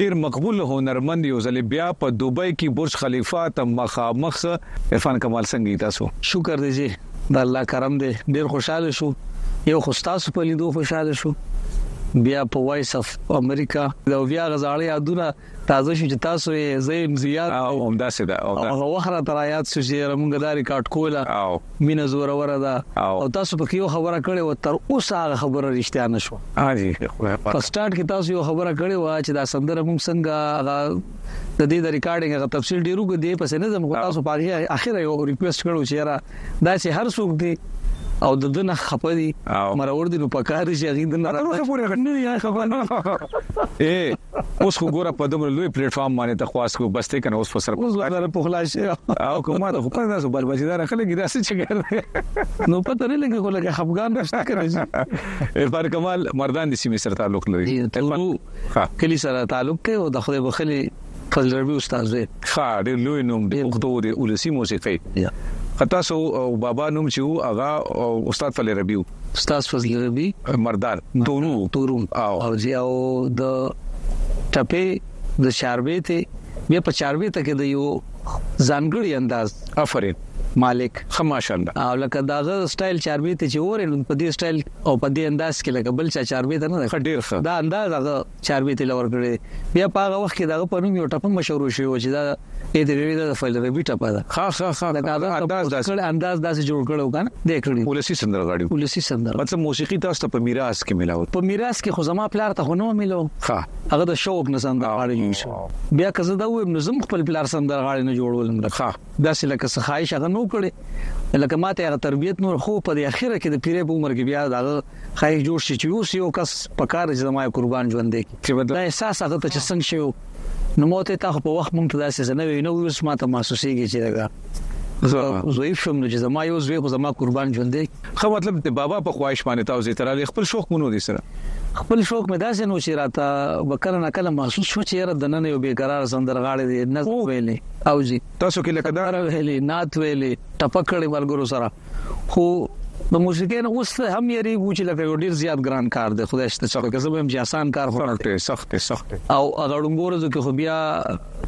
ډیر مقبول هنرمند یو ځل بیا په دوبۍ کی برج خلیفه ته مخامخ عرفان کمال څنګه تاسو شکر دی جی د الله کرم دی ډیر خوشاله شو یو خو تاسو په لیدو خوشاله شو بیا په وایس اف امریکا د بیا غزاړې یادونه تازه شو چې تاسو یې زیم زیات او همداسې ده او هغه وخت را تر یاد شو چې موږ دا ریکارډ کوله او مینه زوروره ده او تاسو پکې یو خبره کړې و تر اوسه هغه خبره رښتیا نه شو په سٹارټ کې تاسو یو خبره کړې و چې دا سندره موږ څنګه هغه د دې د ریکارډینګ هغه تفصیل ډیرو کې دی پسې نه زم خو تاسو په هغه اخر یو ریکوست کړو چې را دا چې هر څوک دی او د دنه خپه دي مرور دي نو پکاره چې هغه دنه نه خبره نه یا خبره اے اوس خو ګوره په دومره لوی پلیټ فارم باندې ته خواست کو بس ته کنه اوس په سر اوس غره په خلاص شي او کومه ته خو په تاسو بل بچی دار خلک دا څه چګر نو پته نه لګي خو لکه خفګان نشته کړی ارفان کمال مردان د سیمې سره تعلق لري ارفان کلی سره تعلق کوي او د خدای بخلي فضل ربي استاد دی ښه ډېر لوی نوم دی پښتو د ولسی موسیقي خطا سو بابا نوم چې وو هغه استاد فضل ربي استاد فضل ربی مردان تورو تورو او جی او د ټپه د شاربې ته بیا په چاربې ته کې د یو ځانګړي انداز افرین مالک خماشند او لکه داغه سټایل چاربې ته چې اورې نو په دې سټایل او په دې انداز کې لکه بل چا چاربې ته نه ډیر ښه دا انداز هغه چاربي ته لور کړی بیا په هغه وخت کې دغه په نوم یو ټپ مشهور شوی و چې دا دې دې ویل د فایل ربي ټپ ده ها ها ها دا انداز داسې انداز داسې جوړ کړو کنه دې کړی ولسی سندر غاړي ولسی سندر مطلب موسیقي تاسو ته په میراث کې ملاو په میراث کې خو زما پلار ته خو نه ملو ها هغه د شوق نه سندر غاړي بیا که زه دا وایم نو زم خپل پلار سندر غاړي نه جوړول نه ها داسې لکه څه خواهش هغه نو کړي لکه ماته هغه تربيت نور خو په دې اخره کې د پیرې په عمر کې بیا دا خواهش جوړ شي چې اوس یو کس په کار چې ما قربان ژوند دی چې بدل احساس هغه ته چې څنګه شي نو موته تا په وخت مونږ ته داسې نه وي نو اوس ماته محسوسيږي چې دا زویف شوم نو چې زما یو زوی خو زما قربان ژوند دی خو مطلب د بابا په خواهش باندې تاسو تر خپل شوق مونږ دي سره خپل شوق مې داسې نو چې راته وکړنه کله محسوس شو چې یاره د نن یو بیقرار سندرغاړي دی نه ویلې او جی تاسو کې لکه دا ویلي نات ویلي ټپک کړي ملګرو سره خو د موسیقۍ نه اوس هم یری وو چې لکه یو ډیر زیات ګران کار دی خدای شته چې که زه به هم چې آسان کار خو سخت سخت سخت او هغه ډنګورو کې خو بیا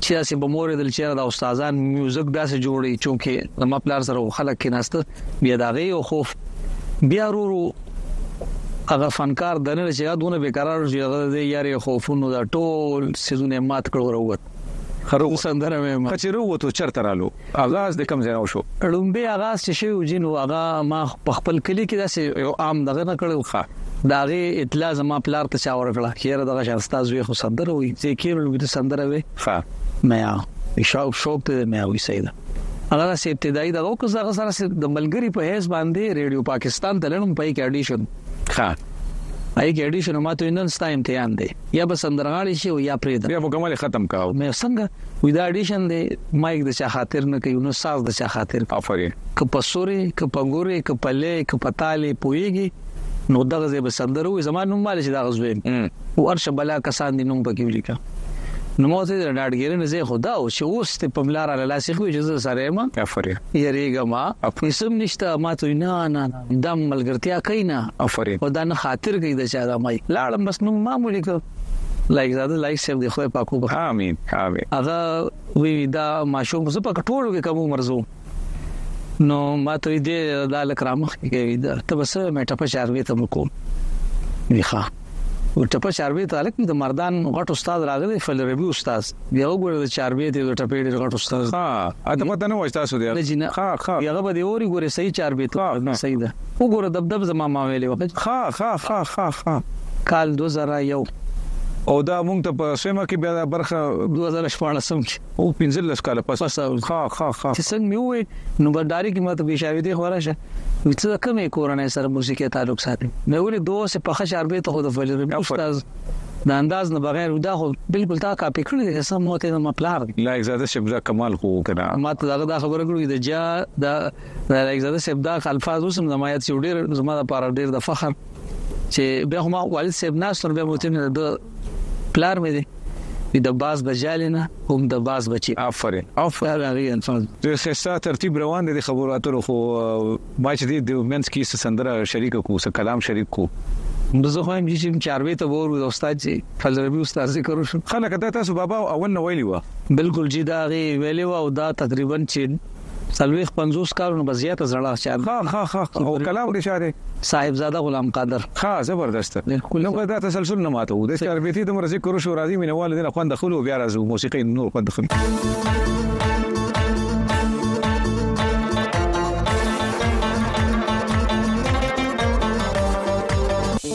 چې اسې به مور دل چیرې د استادان میوزیک داسې جوړي چونکه د مپلار سره خلک کې ناست بیا داغه او خوف بیا ورو هغه فنکار د نن چې غاډونه به قرار شي هغه د یاري خوفونو دا ټول سيزونه مات کړو وروت خرو سندره ویم که چیرې ووتو چرته رالو اغاز د کم ځای نه وشو ړومبی اغاز چې شوی جی نو هغه ما په خپل کلی کې داسې یو عام دغه نه کړو ښه دا غي اطلاع زما پلار ته چا ورکړه کیره دغه شان استاد وی خو سندره وی چې کیره لوګي ته سندره وی ښه مې شوق شوق ته مې وی سیدا هغه سه ابتدایي دغه کو زغه سره د ملګری په هیڅ باندې ریډیو پاکستان تلنم پې کې اډیشن ښه پې کې اډیشن ماته نن ستا امتحان دی یا به سندرغاړی شي او یا پرې ده بیا مکمل ختم کا مې څنګه وې دا اډیشن دی مایک د چا خاطر نه کوي نو ساز د چا خاطر افرین ک په سوري ک په ګوري ک په لې ک په تالي پويږي نو دغه زې به سندر وي زما نوم مال شي دا غزوي او ارش بلا کسان دي نوم پکې ولیکا نو مو ته د ډاډګیرې نه زه خدا او چې اوس ته په ملار لاله سې خو چې زه سره ما افرین یریګه ما خپل سم نشته ما ته نه نه دا ملګرتیا کوي نه افرین او دا نه خاطر کوي د چا د مای لاړم بس نو ما مو لیکو لایک زاده لایک سیف دی خو پاکو بخ امين امين هغه وی دا ماشوم زه په ټولو کې کوم مرزو نو ما ته دې دا لکرامخ کې دا ته بس مې ټپه چاروي ته مکو نیخه و ټپه چاربې ته الک د مردان غټ استاد راغلی فل ربي استاد بیا وګوره د چاربې ته د ټپې ډېر غټ استاد ها اته پته نه وښتا سو دی نه جنا ها ها یغه به دی اوري ګوره صحیح چاربې ته صحیح ده وګوره دب دب زما ما ویلې وخت ها ها ها ها ها کال 2001 او دا مونږ ته په سیمه کې بیا برخه 2014 کې او پنځلس کاله پس پس خا خا خا چې څنګه مې وې نو برداري کې ماته بشاوي دي خو راشه څه کمې کورنۍ سره موسیقي تعلق ساتي مې ولې دوه سه په خشار به ته خو د فلري استاد د انداز نه بغیر دا خو بالکل تا کاپی کړی دی سم مو ته ما پلار دی لایک زاده شپ دا کمال خو کنه ما ته دا دا خبره کړو د جا دا لایک زاده شپ دا الفاظ اوسم زمایت یو ډیر زما لپاره ډیر د فخر چې به هم والد صاحب ناس تر به موتین د پلار مې دی د باز بجالینه هم د باز بچي افرین افرین هغه انسان د خسته ترتیب روان دي خبرو اترو خو ما چې د منس کې سندره شریک کو سره کلام شریک کو زه خو هم چې چاروي ته ورو د استاد جی فلربي استاد ذکر وشو خلک دا تاسو بابا اول نو ویلی و بالکل جی دا غي ویلی و او دا تقریبا چې څلوېښت پنځوس کالو نه به زیاته زړه چا ده. ښه ښه ښه ښه او کلام دې شاه دی. صاحبزاده غلام قادر. ښه زبردست نو که دا تسلسل نه ماتوو د چاربیتې دومره ذکر وشو راځئ مینوالو دې نه خوند اخلو او بیا راځو موسیقۍ نور خوند اخلو.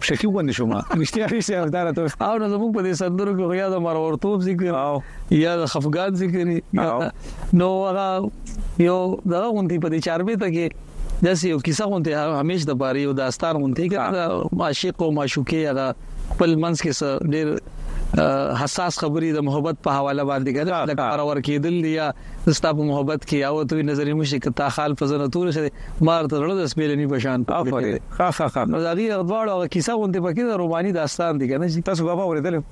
شکی وګند شوم رښتیا رښتیا افدار ته او نو زموږ په دې سندرو کې خو یا د مرورتوب ذکر او یا د خفقان ذکر نو هغه یو دغه غونډې په دې چاربې ته کې د یو کیسه غونډې همیش د باري او داستان غونډې کې عاشق او معشوقه هغه خپل منځ کې ډېر حساس خبرې د محبت په حواله باندې کړه لکه اور ورکېدل یا زه ستا په محبت کې او ته نظر مشي که تا خال په زنه تور خره مار ته زړه د سپېلنی په شان افرین ها ها ها نو دا غي غواړو هغه کیسه غونډه پکې د روماني داستان دي کنه چې تاسو بابا ورېدل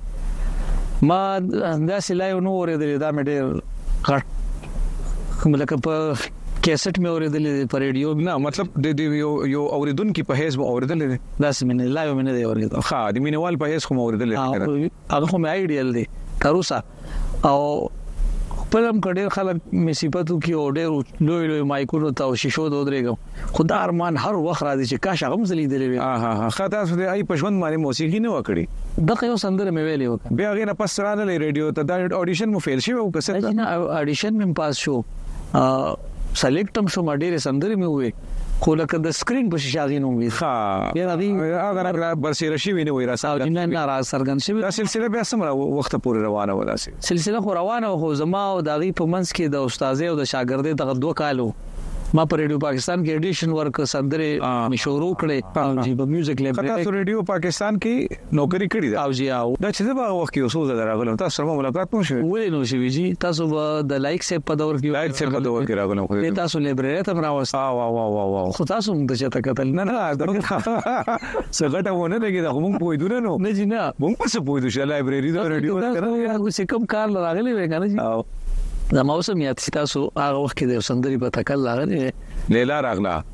ما دا سلای نو ورېدل دا مې ډېر غټ کوم لکه په کیسټ مې اورېدلې په ریډیو نه مطلب د دې یو یو اوریدونکو په هیڅ اوریدلې دا سم نه لایو مې نه دی اوریدل ها د مینوال په هیڅ کوم اوریدلې هغه خو مې ایډیل دی تر اوسه او خپلم کډیر خلک می صفاتو کې او ډیر لوی لوی مایکونو ته او شیشو ته ودرېګم خدا ارمان هر وخت راځي چې کاش هغه مزلي دی وي ها ها خدا سو دې ای پښوند باندې موسیقي نه وکړي دغه یو سندره مې ویلې وکړه بیا غیر پس را نه لې ریډیو ته دا اډیشن مو فیل شوی او کسه نه اډیشن مې پاس شو سلیکټ هم شو ما ډېر سندرې مې وې خو لکه د سکرین په شیشه هغې نوم وي. ښه یاره هغې هغه را را برسېره شوي نه وي را څرګند شوي. نه را څرګند شوي. دا سلسله بیا څومره وخته پورې روانه وه داسې؟ سلسله خو روانه وه خو زما او د هغې په منځ کې د استاذۍ او د شاګردۍ دغه دوه کاله وو. ما په رېډیو پاکستان کې اډېشن ورکړ، سندرې مې شروع کړې او جي په میوزیک لېبرېري کې. ښه تاسو رېډیو پاکستان کې نوکري کړي ده او جي او دا چې زه په هغه وخت کې یو څو ځله راغلم تاسو سره ملاقات نو شوی ولې نو شوی جی تاسو به د لایک سیپ په دور کې لایک سیپ په دور کې راغلم خو تاسو لایبرری ته راوست وا وا وا وا وا خو تاسو موږ ته چاته قتل نه نه څه غټه ونه لګي دا موږ پوي دونه نو نه جی نه موږ په څه پوي دو چې لایبرری دا رادیو سره چې کوم کار راغلی وې کنه جی زما اوس مې یاد تاسو هغه وخت کې د سندري په تکل راغلی لیلا راغله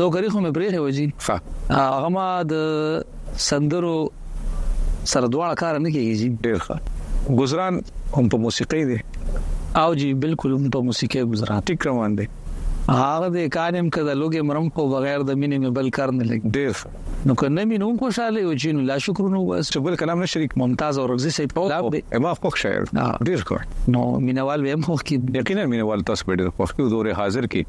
نوکری خو مې پرېښې و جی هغه ما د سندرو سره دواړه کار نه کیږي جی ډیر ښه گزاران هم په موسیقۍ دی او جی بالکل هم په موسیقۍ گزاران ټیک روان دی هغه د کانم کده لوګي مرم خو بغیر د مینې مې بل کار نه لګ ډیر نو کنه مې نو خوشاله یو چې لا شکرونه وباس چې بل کلام نه شریک ممتاز او رغزي سي په لاب دی ما خوښ شاعر ډیر ښه نو مینوال به هم خوښ کی یقینا مینوال تاسو په ډیر خوښ کی دوره حاضر کی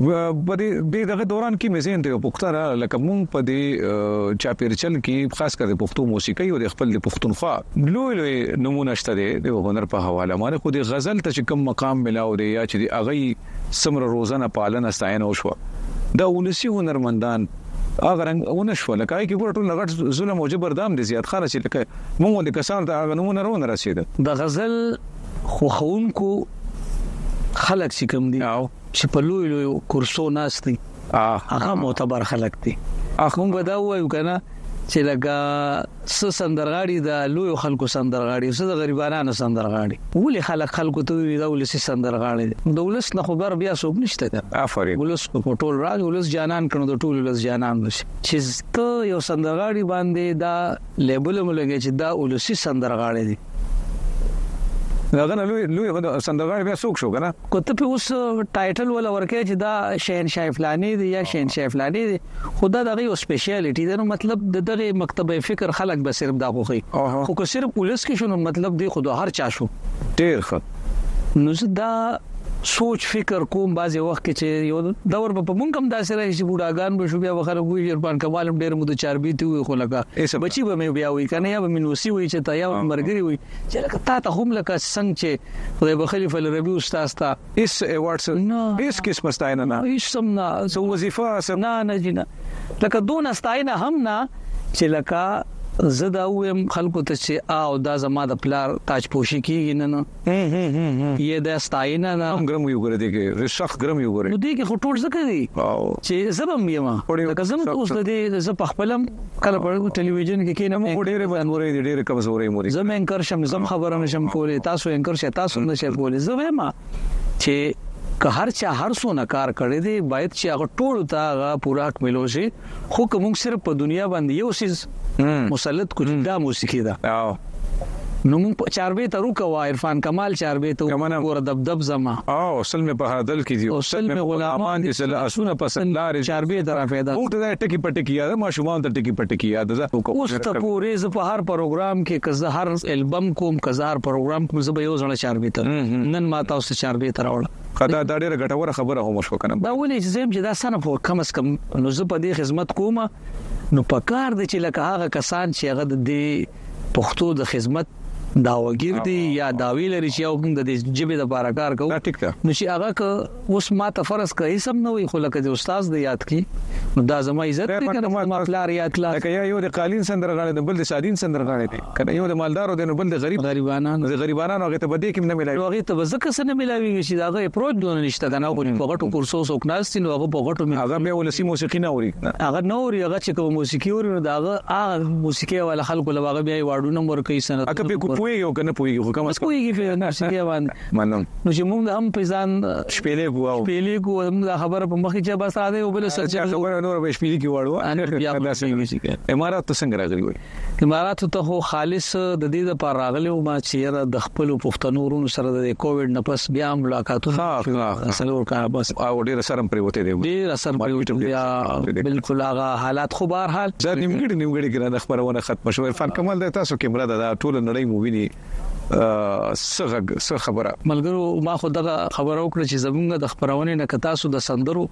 په دې دې دغه دوران کې مې زین ته یو پوښتنه را لکه مونږ په دې چاپیرچل کې خاص کر د پښتو موسیقي او د خپل د پښتونخوا لوی لوی نمونه شته دی د هنر په حواله مانه خو د غزل ته چې کم مقام ملاو دی یا چې د اغي سمره روزنه پالنه ستاینه وشو دا ولسی هنرمندان هغه رنګ ونه شو لکه کې ګور ټول غټ ظلم او جبر دام دي زیات خان چې لکه موږ د کسان ته هغه نمونه رونه رسید د غزل خوخونکو خلک چې کوم دي چې په لوی لوی کورسو ناس دي هغه معتبر خلک دي اخ موږ دا وایو کنه چې لکه س سندرغاړي د لوی خلکو سندرغاړي س د غریبانو سندرغاړي ولې خلک خلکو ته وی دا ولې س سندرغاړي دولس نه خبر بیا څوک نشته ده افرین ولس په ټول راځ ولس جانان کړو د ټول ولس جانان نشي چې ته یو سندرغاړي باندې دا ليبل مو لګي چې دا ولسي سندرغاړي دي دا غنه لوی لوی خو سندرغاړي بیا څوک شو کنه کو ته په اوس ټایټل ولا ورکه چې دا شهنشاه فلاني دی یا شهنشاه فلاني دی خدا دغه یو سپیشلیټی دی نو مطلب د دغه مکتبه فکر خلک به صرف دا خوخي خو کو صرف پولیس کې شنو مطلب دی خو هر چا شو ډیر ښه نو زه دا سوچ فکر کوم بعضې وخت کې چې یو دور به په مونږ هم داسې راشي چې بوډاګان به شو بیا به خلک وایي عرفان کمال هم ډېر مو د چاربیتي وي خو لکه بچي به مې بیا وي که نه یا به مې نوسي وي چې تا یا مرګري وي چې لکه تا ته هم لکه څنګه چې خدای بخښلي فل ربي استاد ته هیڅ ایوارډ نه هیڅ قسم ستاینه نه هیڅ هم نه څه وظیفه نه نه جنه لکه دون ستاینه هم نه چې لکه زه دا ویم خلکو ته چې او دا زما د پلار تاج پوشي کیږي نه نه یې د ستاینه نه ګرم یو ګره دي کې رشخ ګرم یو ګره نو دي کې خو ټول ځکه دي چې زبم یم لکه زم اوس د دې ز په خپلم کله په ټلویزیون کې کینم خو ډېر باندې مورې دي ډېر کمزورې مورې زم انکر شم زم خبره نشم کولې تاسو انکر شې تاسو نشئ کولې زه وایم چې که هر چا هر څونه کار کړی دی باید چې هغه ټول ته هغه پوره حق ملو شي خو که موږ صرف په دنیا باندې یو سیز مسلط کو چې دا موسیقي ده نو موږ چاربې ته روکوا عرفان کمال چاربې ته ګور دبدب زما او سلم په هادل کې دي او سلم غلامان دي سل اسونه په سلار چاربې درا پیدا او ته ټکی پټ کی یاد ما شومان ته ټکی پټ کی یاد زه اوس ته پورې ز په هر پروګرام کې که زه هر البم کوم که زه هر پروګرام کوم زه به یو ځل چاربې ته نن ما تاسو چاربې ته راوړم ښه دا دا ډیره ګټوره خبره هم وشوه کنه. دا ولې زه چې دا سنه خو کم از کم نو زه په دې خدمت کوم نو په کار دي چې لکه هغه کسان چې هغه د پښتو د خدمت دا وګیر دی یا دا ویل لري چې او موږ د دې جبه د بار کار کوو نو چې هغه ک اوس ما ته فرض کړی سم نه وي خو لکه د استاد د یاد کی نو دا زما عزت دی کنه ما پلار یاد کلا لکه یو د قالین سندرغاړي د بل د سادین سندرغاړي کنه یو د مالدارو دی نو بل د غریب غریبانانو د غریبانانو هغه ته بده کوم نه ملایوي هغه ته ځکه څه نه ملایوي چې دا هغه اپروچ دونه نشته کنه خو په غټو کورسو سو کناستین او هغه په غټو هغه به ولسی موسیقي نه اوري هغه نه اوري هغه چې کوم موسیقي اوري نو دا هغه موسیقي ولا خلکو له هغه بیا واډو نمبر کوي سنت هغه په کوی یو کنه پوي خو کوم څه کوي په موسیقي باندې منم نو چې موږ هم په ځان شپېلې کوو شپېلې کوو هم دا خبره په مخ کې بس راځي او بل څه خبره نور به شپېلې کې واړو امارات څنګه راغلی وي اماراتو ته خو خالص د دې لپاره راغلی وم چې یره د خپل پښتنو ورونو سره د کووډ نه پس بیا ملاقاتونه څلور کاله بس او ډیر سرم پریوته دی ډیر سرم پریوته دی بالکل هغه حالات خو بهر حال زه نیمګړي نیمګړي ګران خبرونه ختم شو عرفان کمال د تاسو کیمرا د ټول نړۍ مو ویني څه غږ څه خبره ملګرو ما خو دغه خبره وکړه چې زمونږ د خبرونه نه کتاسو د سندرو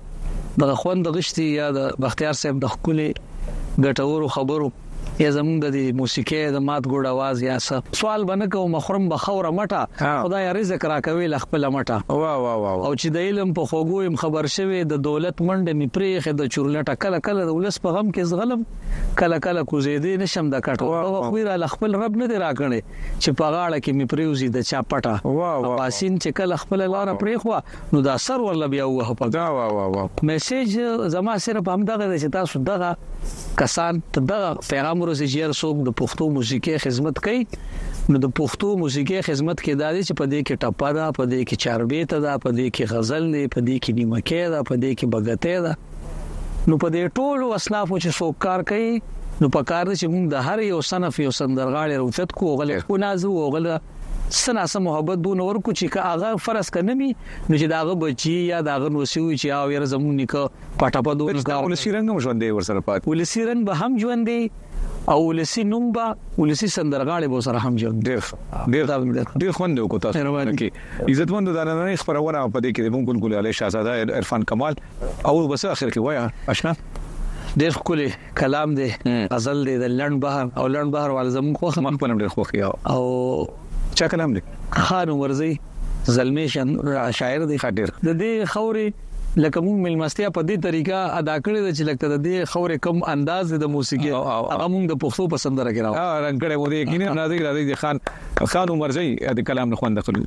دغه خوند غشتي یا د بختیار صاحب د خپلې ګټورو خبرو یا زمونږ د موسیقۍ د مات ګډ आवाज یا څه سوال بنه کوم مخرم بخوره مټه خدای رزق را کوي ل خپل مټه وا وا وا او چې د علم په خوګو يم خبر شوي د دولت منډه می پرې خې د چورلټه کله کله د ولس په غم کې زغلم کله کله کوزیدی نشم د کټ واه دغه خوی راله خپل رب نه دی راکړی چی په غاړه کی می پریوزی د چا پټه اباسین چی کله خپله لاره پریښوه نو دا سر ورله بیا ووهه په میسج زما صرف هم دغه دی چی تاسو دغه کسان ته دغه پیغام ورسې چی هر څوک د پښتو موسیقي خدمت کوي نو د پښتو موسیقي خدمت کې دا دی چې په دې کې ټپه ده په دې کې چاربیته ده په دې کې غزل دی په دې کې نیمکه ده په دې کې بغته ده نو په دې ټولو اصنافو چې څوک کار کوي نو په کار دي چې موږ د هر یو صنف یو سندرغاړي روچت کو غل کو نازو او غل سنا سم محبت بو نور کو چې هغه فرض کنمي نو چې داغه بچي یا داغه نوسیوي چې او ير زمون نک پټه په دوه دا ولسی رنگ هم ژوند دی ور سره پات ولسی رنگ به هم ژوند دی او ولسی نوم به ولسی سندرغاړي به سره هم ژوند ډیر ډیر ډیر خوند وکړ تاسو کې عزتمندو دا نننۍ خپرونه په دې کې د مونږ ګل ګل علي شاهزاده عرفان کمال او بس اخر کې وایا اشنا ډېر ښکلی کلام دی غزل دی د لړن بهر او لړن بهر وال زموږ خوخه مخ په نړۍ خوخه او چا کلام دی خان ورزي زلمی شاعر دی خاطر د دې خوري لکه موږ ملمستیا په دې طریقه ادا کړې ده چې لکه د دې خورې کم انداز د موسیقي هغه موږ د پښتو په سندره کې راو رنګ کړې و دې کینه راځي راځي د خان خان عمر زئی د کلام نه خوند اخلو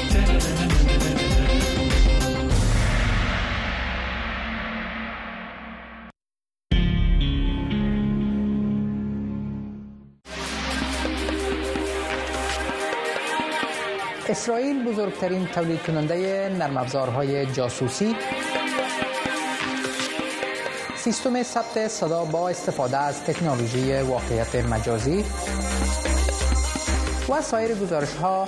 اسرائیل بزرگترین تولید کننده نرم افزارهای جاسوسی سیستم ثبت صدا با استفاده از تکنولوژی واقعیت مجازی و سایر گزارش ها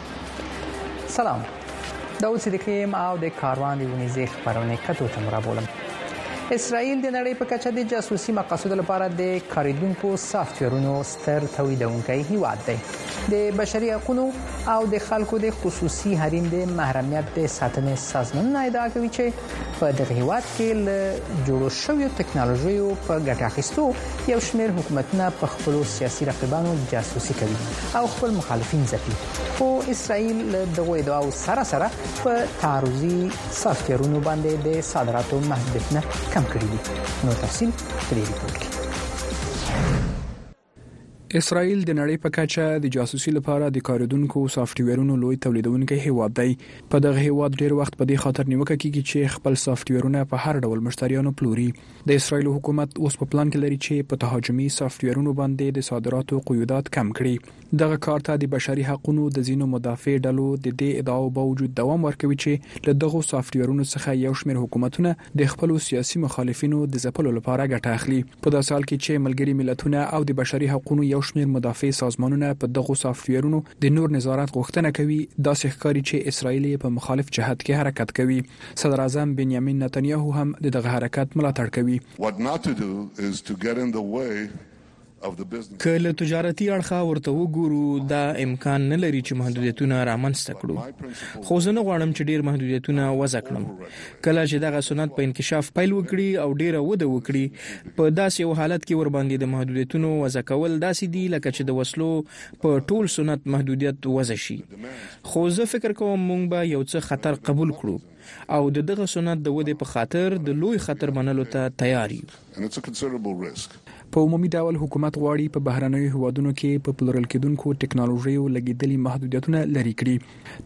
سلام دا اوس د کیم او د کاروان دی ونیزې خبرونه کتو تم را بولم اسرائیل د نړۍ په کچه د جاسوسي مقاصد لپاره د کاریدونکو سافټویرونو ستر تولیدونکی هیواد دی د بشري حقوقو او د خلکو د خصوصي حریم د محرمیت د ساتنې سازمانونه ادعا کوي چې په دغه هیواد کې له جوړو شویو ټکنالوژیو په ګټه اخیستو یو شمیر حکومتونه په خپل سیاسي رقیبانو جاسوسي کوي او خپل مخالفین ځپي خو اسرائیل له دغه ادعاو سره سره په تعرضي سافټویرونو باندې د صادراتو محدودیتونه کم کړی دي نو تفصیل په دې ریپورت کې اسراییل د نړۍ په کچه د جاسوسي لپاره د کارېدونکو او سافټویرونو لوی تولیدونکی هېواد دی. په دغه هېواد ډېر وخت په دې خاطر نیوکه کېږي چې خپل سافټویرونه په هر ډول مشتریانو پلوري. د اسراییل حکومت اوس په پلان کې لري چې په تهاجمي سافټویرونو باندې د صادراتو قیودات کم کړي. دغه کار ته د بشري حقونو د ځینو مدافع ډلو د دې ادعاو باوجود دوام ورکوي چې له دغو سافټویرونو څخه یو شمېر حکومتونه د خپلو سیاسي مخالفینو د ځپلو لپاره ګټه اخلي. په داسې حال کې چې ملګري ملتونه او د بشري حقونو یو شمېر مدافع سازمانونه په دغو سافټویرونو د نور نظارت غوښتنه کوي، داسې ښکاري چې اسراییل یې په مخالف جهت کې حرکت کوي. صدراعظم بنیامین نتنیاهو هم د دغه حرکت ملاتړ کوي. که له تجارتي اړخه ورته وګورو، دا امکان نه لري چې محدودیتونه رامنځته کړو. خو زه نه غواړم چې ډېر محدودیتونه وضع کړم. کله چې دغه صنعت په انکشاف پیل وکړي او ډېره وده وکړي، په داسې یو حالت کې ورباندې د محدودیتونو وضع کول داسې دي لکه چې د وسلو په ټول صنعت محدودیت وضع شي. خو زه فکر کوم موږ به یو څه خطر قبول کړو. او د دغه سنت د ودې په خاطر د لوی خطر منلو ته تیار یو. په عمومي ډول حکومت غواړي په بهرنیو هېوادونو کې په پلورل کېدونکو ټکنالوژیو لګېدلي محدودیتونه لرې کړي.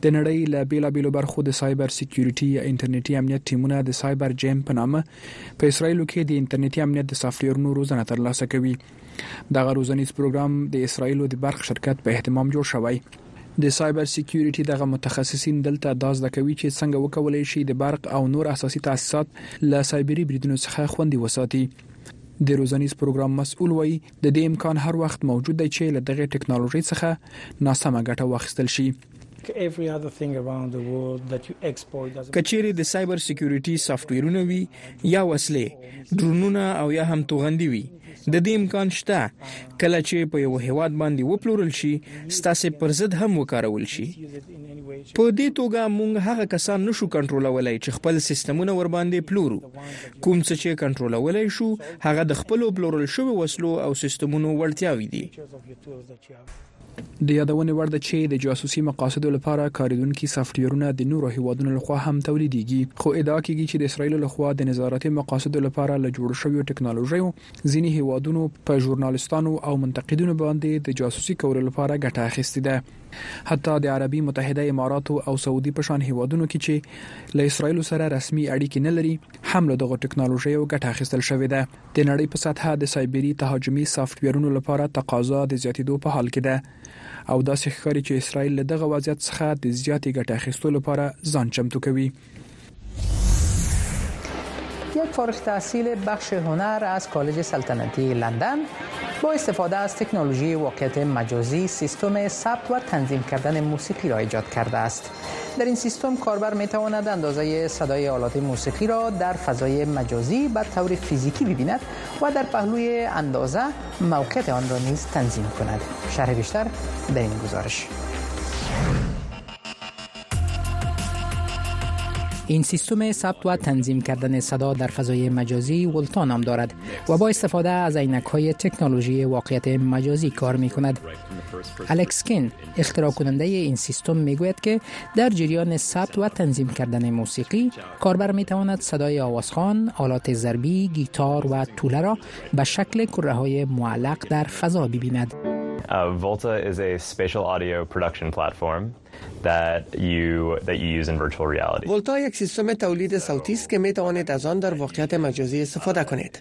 د نړۍ له بېلابېلو برخو د سایبر سیکیورټي یا انټرنېټي امنیت ټیمونه د سایبر جېم په نامه په اسراییلو کې د انټرنېټي امنیت د سافټویرونو روزنه ترلاسه کوي. دغه روزنیز پروګرام د اسرایل د برق شرکت په اهتمام جوړ شوی د سایبر سکیورټي دغه متخصصین دلته دا زده کوي چې څنګه وکولای شي د برق او نور اساسي تاسیسات له سایبری بریدونو څخه خوندي وساتي د روزنیز پروګرام مسؤل وایي د دې امکان هر وخت موجود دی چې له دغه ټکنالوژي څخه ناسمه ګټه واخیستل شي که چیرې د سایبر سکیورټي سافټویرونه وي یا وسلې ډرونونه او یا هم توغندي وي د دې امکان شته کله چې په یو هیواد باندې وپلورل شي ستاسو پر ضد هم وکارول شي په دې توګه موږ هغه کسان نشو کنټرولولای چې خپل سیستمونه ور باندې پلورو کوم څه چې کنټرولولای شو هغه د خپل پلورل شوی وسلو او سیستمونو وړتیاوې دي د یادونې وړ ده چې د جاسوسي مقاصدو لپاره کارېدونکي سافټویرونه د نورو هېوادونو لخوا هم تولیدېږي، خو ادعا کېږي چې د اسراییلو لخوا د نظارتي مقاصدو لپاره له جوړو شویو ټکنالوژیو ځیني هېوادونو په ژورنالستانو او منتقدینو باندې د جاسوسي کولو لپاره ګټه اخیستې ده. حتی د عربي متحده اماراتو او سعودي په شان هېوادونو کې چې له اسراییلو سره رسمي اړیکې نه لري، هم له دغو ټکنالوژیو ګټه اخیستل شوې ده. د نړۍ په سطحه د سایبري تهاجمي سافټویرونو لپاره تقاضا د زیاتېدو په حال کې ده او داسې ښکاري چې اسرائیل له دغه وضعیت څخه د زیاتې ګټې اخیستو لپاره ځان چمتو کوي. یک فارغ تحصیل بخش هنر از کالج سلطنتی لندن با استفاده از تکنولوژی واقعیت مجازی سیستم ثبت و تنظیم کردن موسیقی را ایجاد کرده است. در این سیستم کاربر می تواند اندازه صدای آلات موسیقی را در فضای مجازی به طور فیزیکی ببیند و در پهلوی اندازه موقعیت آن را نیز تنظیم کند شرح بیشتر در این گزارش این سیستم ثبت و تنظیم کردن صدا در فضای مجازی ولتا نام دارد و با استفاده از عینک های تکنولوژی واقعیت مجازی کار می کند. الکس کین اختراع کننده این سیستم می گوید که در جریان ثبت و تنظیم کردن موسیقی کاربر می تواند صدای آوازخان، آلات ضربی، گیتار و توله را به شکل کره های معلق در فضا ببیند. Uh, Volta is a spatial audio production platform. ولتا یک سیستم تولید صوتی است که می توانید از آن در واقعیت مجازی استفاده کنید.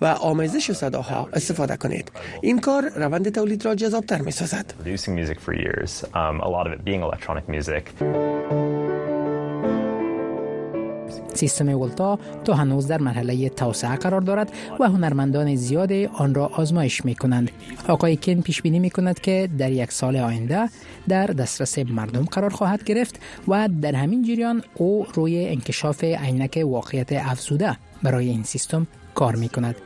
و آمیزش صداها استفاده کنید این کار روند تولید را تر می سازد سیستم ولتا تا هنوز در مرحله توسعه قرار دارد و هنرمندان زیادی آن را آزمایش می کنند. آقای کن پیش بینی می کند که در یک سال آینده در دسترس مردم قرار خواهد گرفت و در همین جریان او روی انکشاف عینک واقعیت افزوده برای این سیستم کار می کند.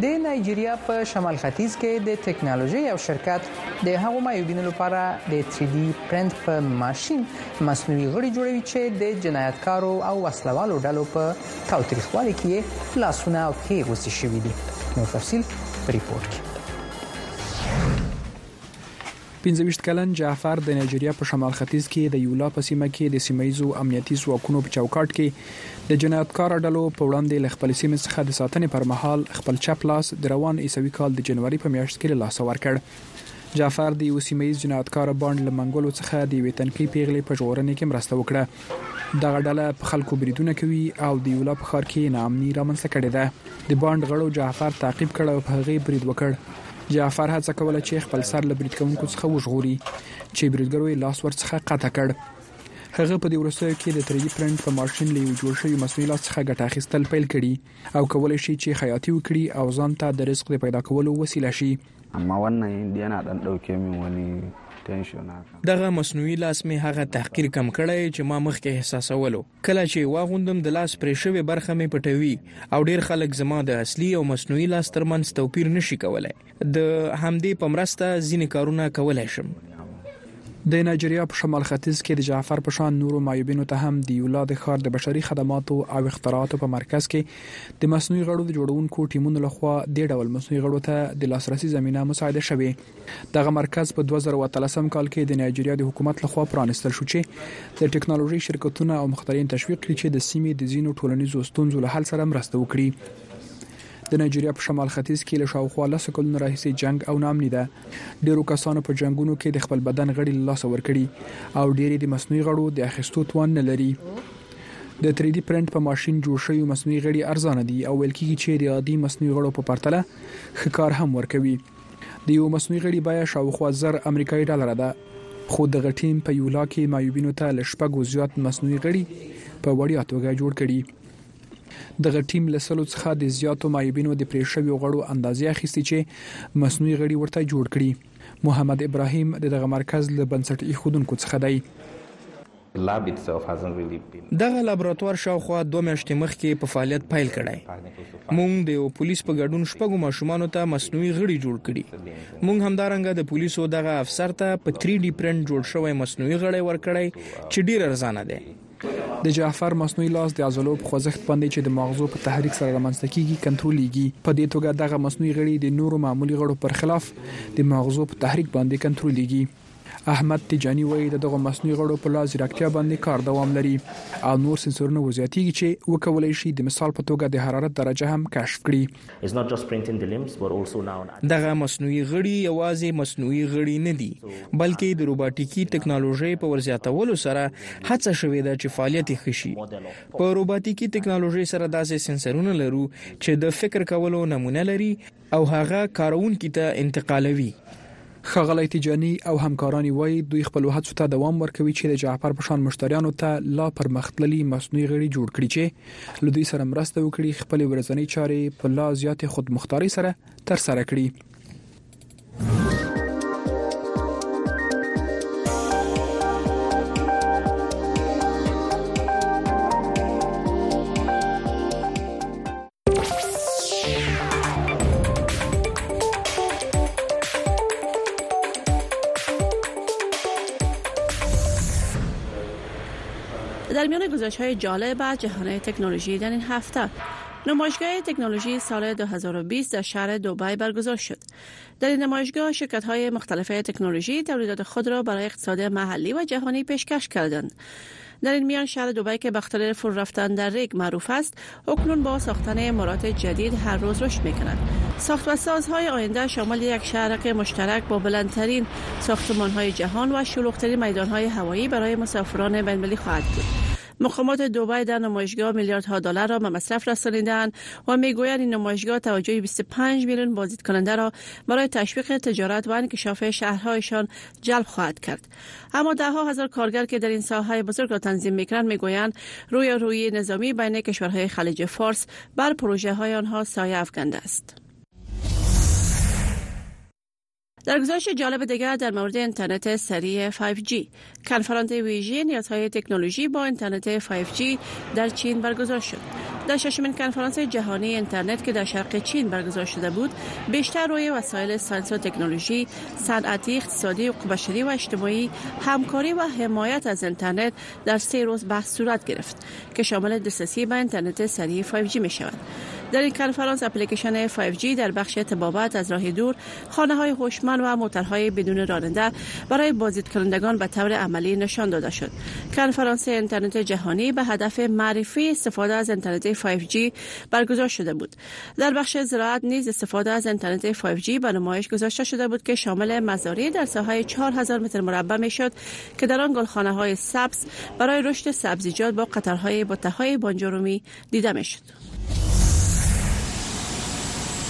د نایجیریا په شمال ختیځ کې د ټکنالوژي یو شرکت د هغو معیوبینو لپاره د 3D پرنټ په ماشين مصنوعي غړي جوړوي چې د جنایتکارو او وسلوالو ډلو په تاوتریخوالي کې لاسونه او پښې غوسي شوې دي نو تفصيل په ریپورت کې پنځه ویشت کلن جعفر د نایجریا په شمال ختیځ کې د یولا په سیمه کې د سیمه ییزو امنیتي ځواکونو په چوکاټ کې د جنایتکاره ډلو په وړاندې له خپلې سیمې څخه د ساتنې پر مهال خپل چپ لاس د روان عیسوي کال د جنوري په میاشت کې له لاسه ورکړ. جعفر د یو سیمه ییز جنایتکاره بانډ له منګولو څخه د یوې تنکۍ پیغلې په ژغورنې کې مرسته وکړه. دغه ډله په خلکو بریدونه کوي او د یولا په ښار کې ناامني رامنځته کړې ده. د بانډ غړو جعفر تعقیب کړ او په هغه یې برید وکړ. جعفر هڅه کوله چې خپل سر له برید کوونکو څخه وژغوري چې بریدګرو یې لاس ورڅخه قطع کړ. هغه په دې وروستیو کې د تریدي پرنټ په ماشین له یو جوړ شوي مصنوعي لاس څخه ګټه اخیستل پیل کړي او کولی شي چې خیاطي وکړي او ځان ته د رزق د پیدا کولو وسیله شي. اما wannan indiya na dan dauke min wani tension haka دغه مصنوعي لاس مې هغه تحقیر کم کړی چې ما مخکې احساسولو کله چې واغوندم د لاس پرې شوې برخه مې پټوي او ډیر خلک زما د اصلي او مصنوعي لاس ترمنځ توپیر نشي کولای د همدې په مرسته ځینې کارونه کولای شم د نایجریا په شمال ختیځ کې د جعفر په شان نورو معیوبینو ته هم د یولا د ښار د بشري خدماتو او اختراعاتو په مرکز کې د مصنوعي غړو د جوړونکو ټیمونو لخوا دې ډول مصنوعي غړو ته د لاسرسي زمینه مساعده شوې. دغه مرکز په 2013 کال کې د نایجیریا د حکومت لخوا پرانیستل شو چې د ټکنالوژۍ شرکتونه او مخترعین تشویق کړي چې د سیمې د ځینو ټولنیزو ستونزو له حل سره مرسته وکړي. د نایجیریا په شمال ختیځ کې له شاوخوا لسو کلونو راهیسې جنګ او ناامني ده. ډیرو کسانو په جنګونو کې د خپل بدن غړي له لاسه ورکړي او ډیر یې د مصنوعي غړو د اخیستو توان نه لري. د تري دي پرنټ په ماشین جوړ شوي مصنوعي غړي ارزانه دي او ویل کېږي چې د عادي مصنوعي غړو په پرتله ښه کار هم ورکوي. د یو مصنوعي غړي بیه شاوخوا زر امریکایي ډالره ده، خو دغه ټیم په یو لا کې معیوبینو ته له شپږو زیات مصنوعي غړي په وړیا توګه جوړ کړي. دغه ټیم له سلو څخه د زیاتو معیوبینو د پرې شویو غړو اندازې اخیستي چې مصنوعي غړي ورته جوړ کړي. محمد ابراهیم د دغه مرکز له بنسټ ایښودونکو څخه دی. دغه لابراتوار شاوخوا دوه میاشتې مخکې په فعالیت پیل کړی. موږ د یوه پولیس په ګډون شپږو ماشومانو ته مصنوعي غړي جوړ کړي. موږ همدارنګه د پولیسو دغه افسر ته په تري ډي پرنټ جوړ شوی مصنوعي غړی ورکړی چې ډېر ارزانه دی. د جعفر مصنوعي لاس د عضلو په خوځښت باندې چې د ماغزو په تحریک سره رامنځته کېږي کنترولېږي. په دې توګه دغه مصنوعي غړي د نورو معمولي غړو پرخلاف د ماغزو په تحریک باندې کنترولېږي. احمد تیجاني وایي د دغو مصنوعي غړو په لا ځیرکتیا باندې کار دوام لري او نور سنسورونه وزیاتیږي چې وکولای شي د مثال په توګه د حرارت درجه هم کشف کړي. دغه مصنوعي غړي یوازې مصنوعي غړي نه دي بلکې د روباټیکي تکنالوژۍ په ورزیاتولو سره هڅه شوې ده چې فعالیت یې ښه شي. په روباټیکي تکنالوژۍ سره داسې سنسورونه لرو چې د فکر کولو نمونه لري، او هغه کاروونکي ته انتقالوي. ښاغلی تیجاني او همکاران یې وايي، دوی خپلو هڅو ته دوام ورکوي چې د جعفر په شان مشتریانو ته لا پرمختللي مصنوعي غړي جوړ کړي چې له دوی سره مرسته وکړي خپلې ورځنۍ چارې په لا زیاتې خودمختارۍ سره ترسره کړي. در میان گزارش های جالب از جهان تکنولوژی در این هفته نمایشگاه تکنولوژی سال 2020 در شهر دوبای برگزار شد. در این نمایشگاه شرکت های مختلف تکنولوژی تولیدات خود را برای اقتصاد محلی و جهانی پیشکش کردند. در این میان شهر دوبای که بخاطر فر رفتن در ریگ معروف است اکنون با ساختن مرات جدید هر روز رشد میکند ساخت و سازهای آینده شامل یک شهرک مشترک با بلندترین های جهان و شلوغترین های هوایی برای مسافران بین خواهد بود مقامات دوبای در نمایشگاه میلیاردها دلار را به مصرف رسانیدن و میگویند این نمایشگاه توجه 25 میلیون بازدید کننده را برای تشویق تجارت و انکشاف شهرهایشان جلب خواهد کرد اما ده ها هزار کارگر که در این ساحه بزرگ را تنظیم میکنند میگویند روی روی نظامی بین کشورهای خلیج فارس بر پروژه های آنها سایه افکنده است در گزارش جالب دیگر در مورد اینترنت سریع 5G کنفرانس ویژه نیازهای تکنولوژی با اینترنت 5G در چین برگزار شد در ششمین کنفرانس جهانی اینترنت که در شرق چین برگزار شده بود بیشتر روی وسایل ساینس و تکنولوژی صنعتی اقتصادی و بشری و اجتماعی همکاری و حمایت از اینترنت در سه روز بحث صورت گرفت که شامل دسترسی به اینترنت سریع 5G می شود در این کنفرانس اپلیکیشن 5G در بخش تبابت از راه دور خانه های هوشمند و موترهای بدون راننده برای بازدید کنندگان به طور عملی نشان داده شد کنفرانس اینترنت جهانی به هدف معرفی استفاده از اینترنت 5G برگزار شده بود در بخش زراعت نیز استفاده از اینترنت 5G به نمایش گذاشته شده بود که شامل مزاری در ساحه 4000 متر مربع می شد که در آن گلخانه های سبز برای رشد سبزیجات با قطرهای بوته های بانجرومی دیده می شد.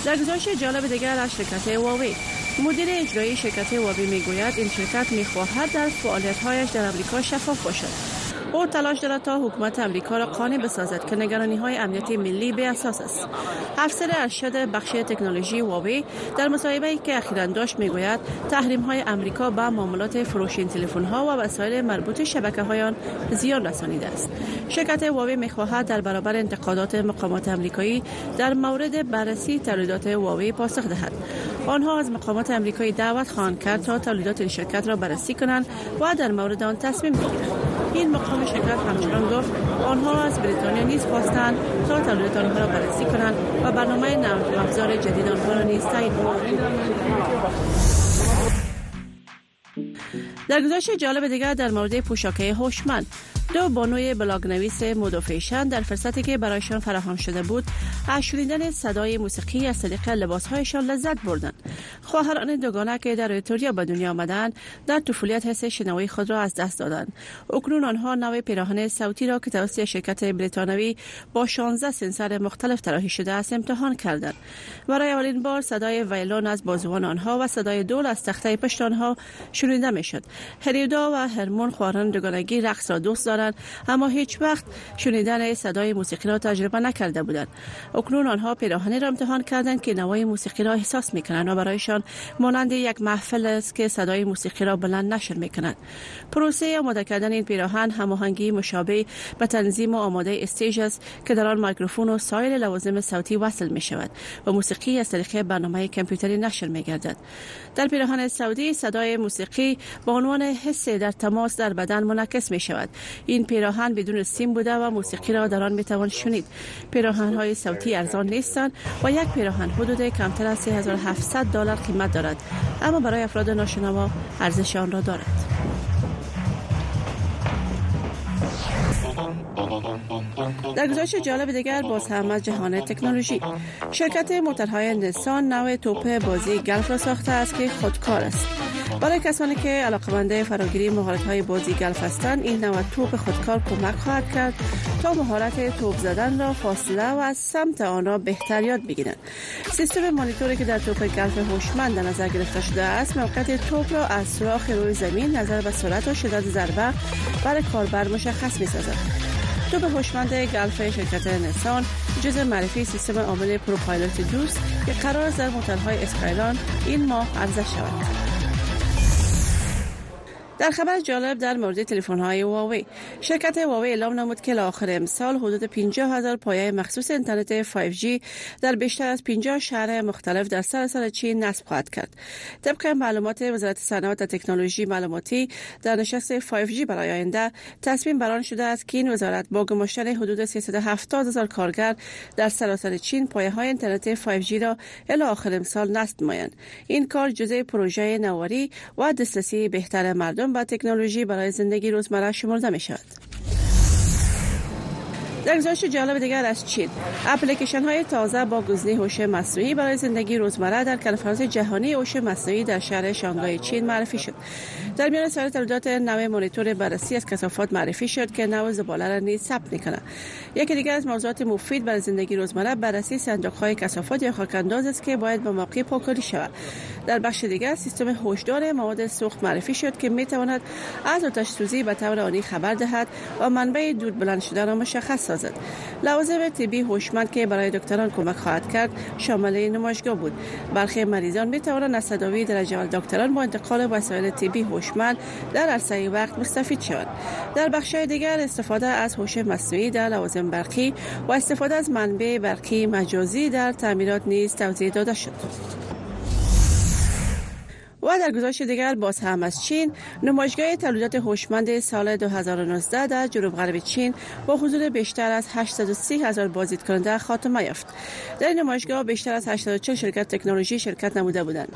در گزارش جالب دیگر از شرکت واوی مدیر اجرایی شرکت واوی میگوید این شرکت میخواهد در هایش در آمریکا شفاف باشد او تلاش دارد تا حکومت امریکا را قانع بسازد که نگرانی های امنیتی ملی به اساس است افسر ارشد بخش تکنولوژی واوی در مصاحبه که اخیرا داشت میگوید تحریم های امریکا به معاملات فروش این تلفن ها و وسایل مربوط شبکه های آن زیان رسانیده است شرکت می میخواهد در برابر انتقادات مقامات امریکایی در مورد بررسی تولیدات واوی پاسخ دهد آنها از مقامات امریکایی دعوت خواهند کرد تا تولیدات این شرکت را بررسی کنند و در مورد آن تصمیم بگیرند این مقام شرکت همچنان گفت آنها از بریتانیا نیز خواستند تا تلویت آنها را بررسی کنند و برنامه نقل افزار جدید آنها را نیز در گزارش جالب دیگر در مورد پوشاکه هوشمند دو بانوی نویس مود و در فرصتی که برایشان فراهم شده بود از شنیدن صدای موسیقی از طریق لباسهایشان لذت بردند خواهران دوگانه که در ایتالیا به دنیا آمدند در طفولیت حس شنوایی خود را از دست دادند اکنون آنها نوع پیراهن صوتی را که توسط شرکت بریتانوی با 16 سنسر مختلف طراحی شده است امتحان کردند برای اولین بار صدای ویلون از بازوان آنها و صدای دول از تخته پشت آنها شنیده میشد هریدا و هرمون خواهران دوگانگی رقص را دوست دارند اما هیچ وقت شنیدن صدای موسیقی را تجربه نکرده بودند اکنون آنها پیراهنی را امتحان کردند که نوای موسیقی را احساس میکنند و برایشان مانند یک محفل است که صدای موسیقی را بلند نشر میکنند پروسه آماده کردن این پیراهن هماهنگی مشابه به تنظیم و آماده استیج است که در آن میکروفون و سایر لوازم صوتی وصل می شود و موسیقی از طریق برنامه کمپیوتری نشر می گردد در پیراهن سعودی صدای موسیقی به عنوان حس در تماس در بدن منعکس می شود این پیراهن بدون سیم بوده و موسیقی را در آن میتوان شنید پیراهن های صوتی ارزان نیستند و یک پیراهن حدود کمتر از 3700 دلار قیمت دارد اما برای افراد ناشنوا ارزش آن را دارد در گزارش جالب دیگر باز هم از جهان تکنولوژی شرکت موتورهای نسان نوع توپ بازی گلف را ساخته است که خودکار است برای کسانی که منده فراگیری مهارت های بازی گلف هستند این نوع توپ خودکار کمک خواهد کرد تا مهارت توپ زدن را فاصله و از سمت آنها بهتر یاد بگیرند سیستم مانیتوری که در توپ گلف هوشمند در نظر گرفته شده است موقعیت توپ را از سوراخ روی زمین نظر به سرعت و شدت ضربه برای کاربر مشخص می‌سازد. به هوشمند گلف شرکت نسان جزء معرفی سیستم عامل پروپایلوت دوست که قرار است در های اسکایلان این ماه ارزش شود در خبر جالب در مورد تلفن های هواوی شرکت هواوی اعلام نمود که آخر امسال حدود 50 هزار پایه مخصوص انترنت 5G در بیشتر از 50 شهر مختلف در سراسر چین نصب خواهد کرد طبق معلومات وزارت صنعت و تکنولوژی معلوماتی در نشست 5G برای آینده تصمیم بران شده است که این وزارت با گماشتن حدود 370 هزار کارگر در سراسر چین پایه های انترنت 5G را الی آخر امسال نصب نمایند این کار جزء پروژه نواری و دسترسی بهتر مردم با تکنولوژی برای زندگی روزمره شمرده می شود. در گزارش جالب دیگر از چین اپلیکیشن های تازه با گزینه هوش مصنوعی برای زندگی روزمره در کنفرانس جهانی هوش مصنوعی در شهر شانگهای چین معرفی شد در میان سر تولیدات نو مانیتور بررسی از کثافات معرفی شد که نو زباله را نیز ثبت میکند یکی دیگر از موضوعات مفید برای زندگی روزمره بررسی صندوق های کثافات یا خاکانداز است که باید به موقع پاکاری شود در بخش دیگر سیستم هوشدار مواد سوخت معرفی شد که می از آتش سوزی به طور آنی خبر دهد و منبع دود بلند شدن را مشخص سازد لوازم طبی هوشمند که برای دکتران کمک خواهد کرد شامل نمایشگاه بود برخی مریضان می توانند از در درجه دکتران با انتقال وسایل طبی هوشمند در عرصه وقت مستفید شوند در بخش دیگر استفاده از هوش مصنوعی در لوازم برقی و استفاده از منبع برقی مجازی در تعمیرات نیز توضیح داده شد و در گزارش دیگر باز هم از چین نمایشگاه تولیدات هوشمند سال 2019 در جنوب غرب چین با حضور بیشتر از 830 هزار بازدید کننده خاتمه یافت در این نمایشگاه بیشتر از 840 شرکت تکنولوژی شرکت نموده بودند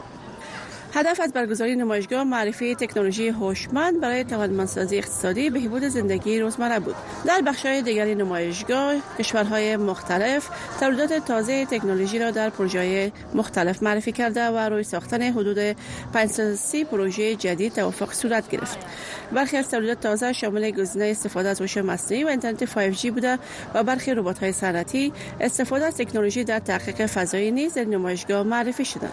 هدف از برگزاری نمایشگاه معرفی تکنولوژی هوشمند برای توانمندسازی اقتصادی بهبود زندگی روزمره بود در بخشهای دیگر نمایشگاه کشورهای مختلف تولیدات تازه تکنولوژی را در پروژه مختلف معرفی کرده و روی ساختن حدود 530 پروژه جدید توافق صورت گرفت برخی از تولیدات تازه شامل گزینه استفاده از هوش مصنوعی و اینترنت 5G بوده و برخی ربات‌های صنعتی استفاده از تکنولوژی در تحقیق فضایی نیز در نمایشگاه معرفی شدند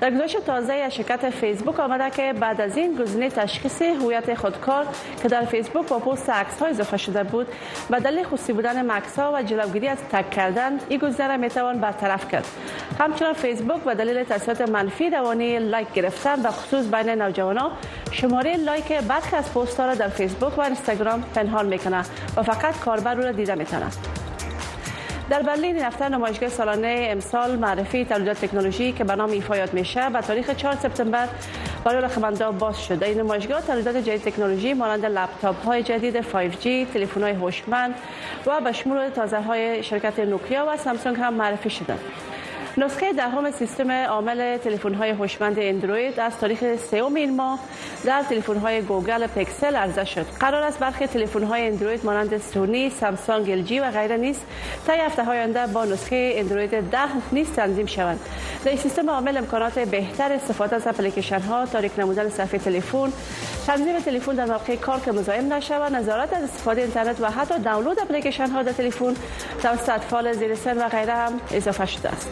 در گزارش تازه از شرکت فیسبوک آمده که بعد از این گزینه تشخیص هویت خودکار که در فیسبوک با پست عکس های اضافه شده بود و دلیل خصوصی بودن مکس ها و جلوگیری از تک کردن این گزینه را میتوان برطرف کرد همچنان فیسبوک به دلیل تاثیرات منفی دوانی لایک گرفتن و خصوص بین نوجوانان شماره لایک برخی از پست را در فیسبوک و اینستاگرام پنهان میکنه و فقط کاربر او را دیده میتونه در برلین هفته نمایشگاه سالانه امسال معرفی تولیدات تکنولوژی که به نام ایفایات میشه و تاریخ 4 سپتامبر برای رقمندا باز شده این نمایشگاه تولیدات جدید تکنولوژی مانند لپتاپ های جدید 5G تلفن های هوشمند و به شمول تازه های شرکت نوکیا و سامسونگ هم معرفی شدند نسخه دهم سیستم عامل های هوشمند اندروید از تاریخ سوم این ماه در تلفن های گوگل پیکسل عرضه شد قرار است برخی تلفن های اندروید مانند سونی سامسونگ ال جی و غیره نیز طی هفته های آینده با نسخه اندروید 10 نیز تنظیم شوند در این سیستم عامل امکانات بهتر استفاده از اپلیکیشن ها تاریک نمودن صفحه تلفن تنظیم تلفن در موقع کار که مزاحم نشود نظارت از استفاده اینترنت و حتی دانلود اپلیکیشن ها در تلفن توسط فال زیر سن و غیره هم اضافه شده است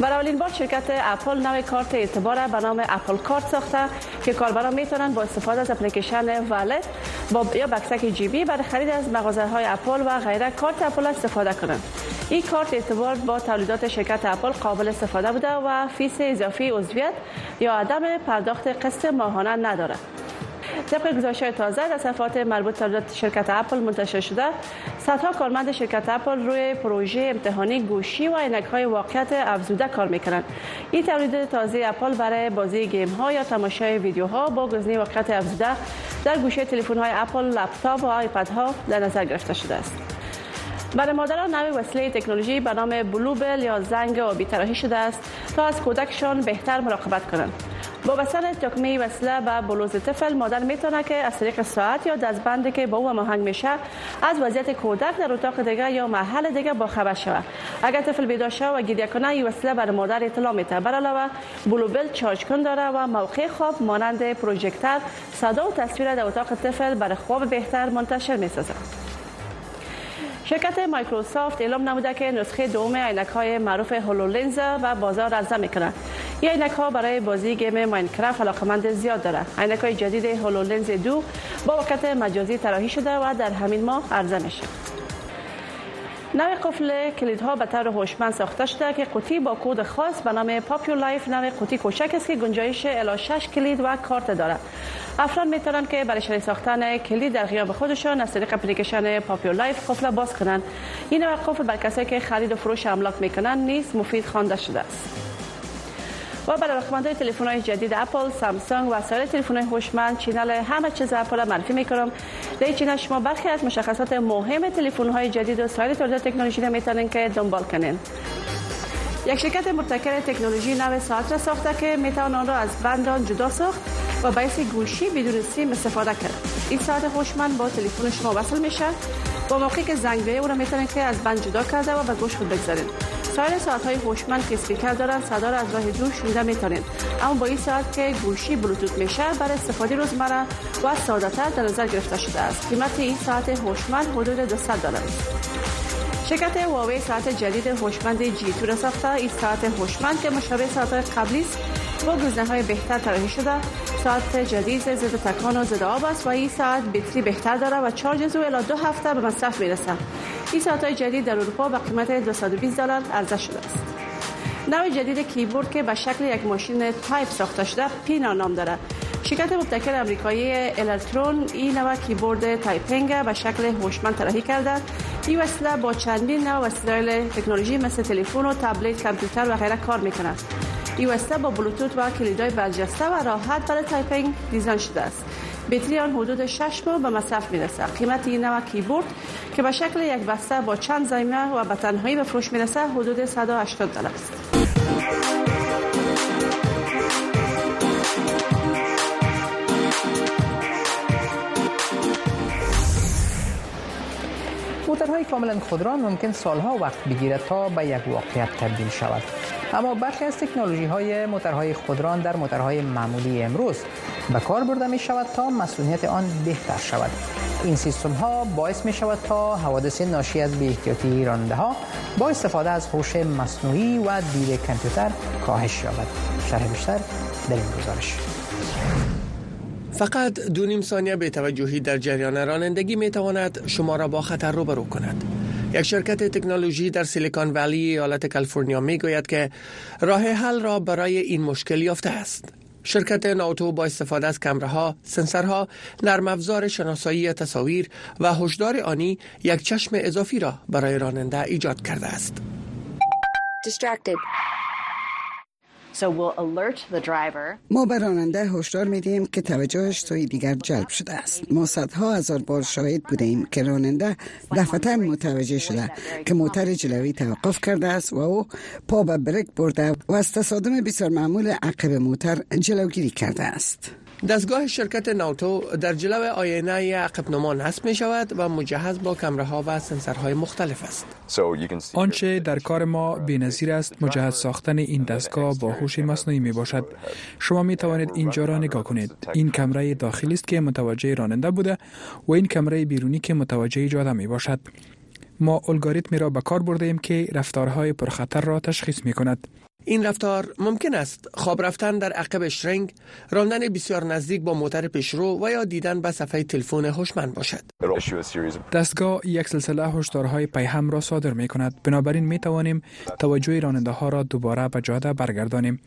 برای اولین بار شرکت اپل نوع کارت اعتبار به نام اپل کارت ساخته که کاربران میتونن با استفاده از اپلیکیشن والت با یا بکسک جیبی برای خرید از مغازه های اپل و غیره کارت اپل استفاده کنند این کارت اعتبار با تولیدات شرکت اپل قابل استفاده بوده و فیس اضافی عضویت یا عدم پرداخت قسط ماهانه ندارد طبق گزارش تازه در صفحات مربوط به شرکت اپل منتشر شده صدها کارمند شرکت اپل روی پروژه امتحانی گوشی و عینک های واقعیت افزوده کار میکنند این تولید تازه اپل برای بازی گیم ها یا تماشای ویدیوها با گزینه واقعیت افزوده در گوشه تلفن های اپل لپتاپ و آیپد ها در نظر گرفته شده است برای مادران نوی وسیله تکنولوژی به نام بلوبل یا زنگ آبی تراحی شده است تا از کودکشان بهتر مراقبت کنند با بسن تکمه وصله به بلوز طفل مادر میتونه که از طریق ساعت یا دستبندی که با او مهنگ میشه از وضعیت کودک در اتاق دیگه یا محل دیگه با خبر شود اگر طفل بیدار و گریه کنه این وصله بر مادر اطلاع میده بر علاوه بلوبل چارج کن داره و موقع خواب مانند پروژکتر صدا و تصویر در اتاق طفل بر خواب بهتر منتشر میسازه شرکت مایکروسافت اعلام نموده که نسخه دوم عینک های معروف لنز و بازار عرضه میکنه این عینک ها برای بازی گیم ماینکرافت علاقمند زیاد دارد. عینک های جدید لنز دو با وقت مجازی طراحی شده و در همین ماه عرضه میشه نوع قفل کلیدها به طور هوشمند ساخته شده که قوطی با کد خاص به نام پاپیو لایف نوع قوطی کوچک است که گنجایش الی 6 کلید و کارت دارد افراد میتوانند که برای شرح ساختن کلید در غیاب خودشان از طریق اپلیکیشن پاپیو لایف قفل باز کنند این نوع قفل بر کسایی که خرید و فروش املاک میکنند نیز مفید خوانده شده است و بر علاقمندای تلفن‌های جدید اپل، سامسونگ و سایر تلفن‌های هوشمند چینل همه چیز اپل معرفی میکنم. در این چینل شما برخی از مشخصات مهم تلفن‌های جدید و سایر تولیدات تکنولوژی را میتونین که دنبال کنین. یک شرکت مرتکر تکنولوژی نو ساعت ساخته که میتوان آن را از بندان جدا ساخت و بحث گوشی بدون سیم استفاده کرد این ساعت خوشمند با تلفن شما وصل میشه با موقعی که زنگ بیه او را میتونید که از بند جدا کرده و به گوش خود بگذارید سایر ساعت های هوشمند که اسپیکر دارن صدا را از راه دور شنیده میتونید اما با این ساعت که گوشی بلوتوت میشه برای استفاده روزمره و تر در نظر گرفته شده است قیمت این ساعت هوشمند حدود 200 دلار است شرکت هواوی ساعت جدید هوشمند جی تو را ساخته این ساعت هوشمند که مشابه ساعت قبلی است با گزنه های بهتر طراحی شده ساعت جدید ضد تکان و ضد آب است و این ساعت بیتری بهتر داره و چارج او الی دو هفته به مصرف میرسه این ساعت های جدید در اروپا با قیمت 220 دلار عرضه شده است نوع جدید کیبورد که به شکل یک ماشین تایپ ساخته شده پینا نام دارد شرکت مبتکر آمریکایی الکترون این نوع کیبورد تایپینگ به شکل هوشمند طراحی کرده این وسیله با چندین نوع وسایل تکنولوژی مثل تلفن و تبلت کامپیوتر و غیره کار میکند این وسیله با بلوتوت و کلیدهای برجسته و راحت برای تایپینگ دیزاین شده است بیتریان آن حدود 6 ماه به مصرف میرسه قیمت این نوع کیبورد که به شکل یک بسته با چند زایمه و به تنهایی به فروش میرسه حدود 180 دلار است کامپیوترهای کاملا خودران ممکن سالها وقت بگیرد تا به یک واقعیت تبدیل شود اما برخی از تکنولوژی های موترهای خودران در موترهای معمولی امروز به کار برده می شود تا مسئولیت آن بهتر شود این سیستم ها باعث می شود تا حوادث ناشی از بی‌احتیاطی راننده ها با استفاده از هوش مصنوعی و دید کامپیوتر کاهش یابد شرح بیشتر در این گزارش فقط دو نیم ثانیه به توجهی در جریان رانندگی می تواند شما را با خطر روبرو کند یک شرکت تکنولوژی در سیلیکان ولی ایالت کالیفرنیا می گوید که راه حل را برای این مشکل یافته است شرکت ناوتو با استفاده از کمره ها، سنسورها، ها، شناسایی تصاویر و هشدار آنی یک چشم اضافی را برای راننده ایجاد کرده است. ما به راننده هشدار میدیم که توجهش سوی دیگر جلب شده است ما صدها هزار بار شاهد بودیم که راننده دفعتا متوجه شده که موتر جلوی توقف کرده است و او پا به برک برده و از تصادم بسیار معمول عقب موتر جلوگیری کرده است دستگاه شرکت ناوتو در جلو آینه عقب نما نصب می شود و مجهز با کمره ها و سنسورهای مختلف است. آنچه در کار ما بینظیر است مجهز ساختن این دستگاه با هوش مصنوعی می باشد. شما می توانید اینجا را نگاه کنید. این کمره داخلی است که متوجه راننده بوده و این کمره بیرونی که متوجه جاده می باشد. ما الگوریتمی را به کار برده ایم که رفتارهای پرخطر را تشخیص می کند. این رفتار ممکن است خواب رفتن در عقب شرنگ، راندن بسیار نزدیک با موتر پیشرو و یا دیدن به صفحه تلفن هوشمند باشد. دستگاه یک سلسله هشدارهای پیهم را صادر می کند. بنابراین می توانیم توجه راننده ها را دوباره به جاده برگردانیم.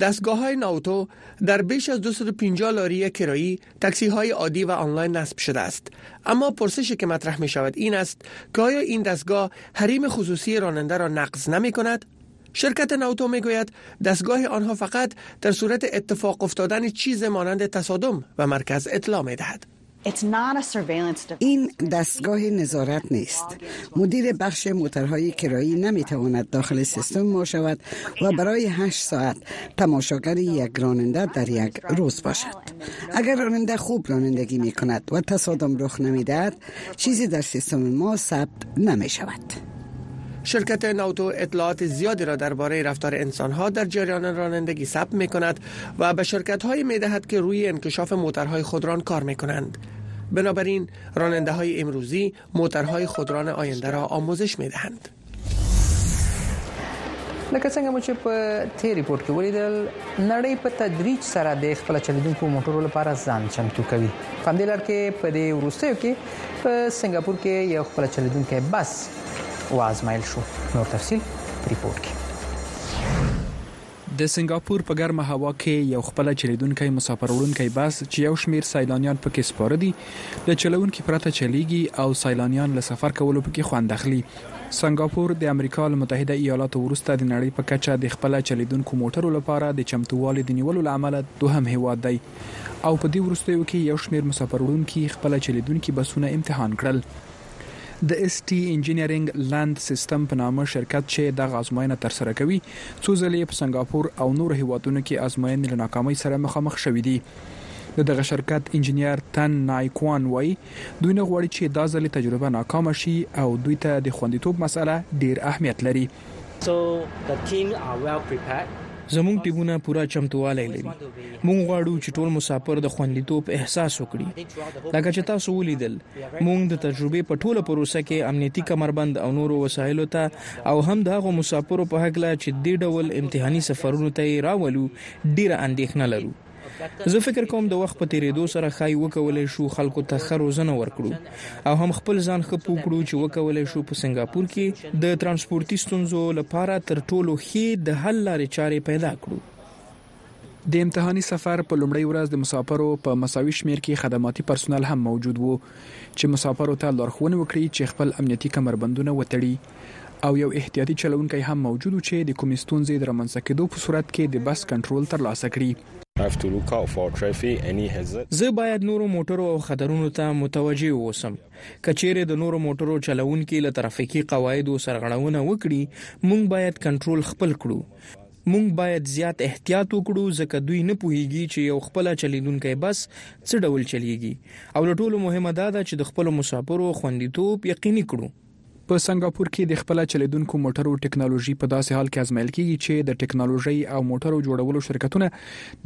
دستگاه های ناوتو در بیش از 250 لاری کرایی تکسی های عادی و آنلاین نصب شده است اما پرسشی که مطرح می شود این است که آیا این دستگاه حریم خصوصی راننده را نقض نمی کند شرکت ناوتو میگوید دستگاه آنها فقط در صورت اتفاق افتادن چیز مانند تصادم و مرکز اطلاع دهد. این دستگاه نظارت نیست مدیر بخش موترهای کرایی تواند داخل سیستم ما شود و برای هشت ساعت تماشاگر یک راننده در یک روز باشد اگر راننده خوب رانندگی می کند و تصادم رخ نمیدهد چیزی در سیستم ما ثبت نمی شود شرکت ناوتو اطلاعات زیادی را درباره رفتار انسانها در جریان رانندگی ثبت می کند و به شرکتهایی می دهد که روی انکشاف موترهای خودران کار می کنند. بنابراین راننده های امروزی موترهای خودران آینده را آموزش می دهند. لکه څنګه مو چې په تیر ریپورت کې ولیدل نړۍ په تدریج سره د خپل چلیدونکو موټرو لپاره ځان چمتو کوي په دې لار کې په دې وروستیو کې په سنگاپور کې یو خپل چلیدونکو بس وازمایل شو نور تفصيل په ریپورت کې د سنګاپور په ګرمه هوا کې یو خپله چلیدونکی مسافر وړونکی بس چې یو شمیر سیلانیان پکې سپاره دي له چلوونکي پرته چلیږي او سیلانیان له سفر کولو پکې خوند اخلي. سنګاپور د امریکا له متحده ایالاتو وروسته د نړۍ په کچه د خپله چلیدونکو موټرو لپاره د چمتووالي د نیولو له امله دوهم هیواد دی او په دې وروستیو کې یو شمیر مسافر وړونکي خپله چلیدونکي بسونه امتحان کړل. د اس ټي انجینرینګ لند سیستم په نامه شرکت چې دغه ازموینه ترسره کوي، څو ځلې یې په سنګاپور او نورو هېوادونو کې ازموینې له ناکامۍ سره مخامخ شوې دي. د دغه شرکت انجینر تن نای کوان وايي، دوی نه غواړي چې دا ځلې تجربه ناکامه شي او دوی ته د خوندیتوب مسئله ډېر اهمیت لري. زموږ ټیمونه پوره چمتووالی لري. موږ غواړو چې ټول مسافر د خوندیتوب احساس وکړي. لکه چې تاسو ولیدل، موږ د تجربې په ټوله پروسه کې امنیتي کمربند او نورو وسایلو ته او هم د هغو مسافرو په هکله چې دې ډول امتحاني سفرونو ته یې راولو، ډېره اندېښنه لرو. زه فکر کوم د وخت په تیریدو سره ښایي وکولای شو خلکو ته ښه روزنه ورکړو او هم خپل ځان ښه پوه کړو چې وکولای شو په سنګاپور کې د ترانسپورتي ستونزو لپاره تر ټولو ښې د حل لارې چارې پیدا کړو. د امتحاني سفر په لومړۍ ورځ د مساپرو په مساوي شمېر کې خدماتي پرسونل هم موجود وو چې مساپرو ته لارښوونې وکړي چې خپل امنیتي کمربندونه وتړي. او یو احتیاطي چلوونکی هم موجود و چې د کومې ستونزې د رامنځته کېدو په صورت کې د بس کنټرول ترلاسه کړي. زه باید نورو موټرو او خطرونو ته متوجه واوسم. که چېرې د نورو موټرو چلوونکي له ترافیکي قواعدو سرغړونه وکړي، موږ باید کنټرول خپل کړو. موږ باید زیات احتیاط وکړو ځکه دوی نه پوهېږي چې یو خپله چلېدونکی بس څه ډول چلېږي او له ټولو مهمه دا ده چې د خپلو مسافرو خوندیتوب یقیني کړو. په سنګاپور کې د خپله چلېدونکو موټرو ټکنالوژي په داسې حال کې ازمایل کېږي چې د ټکنالوژۍ او موټرو جوړولو شرکتونه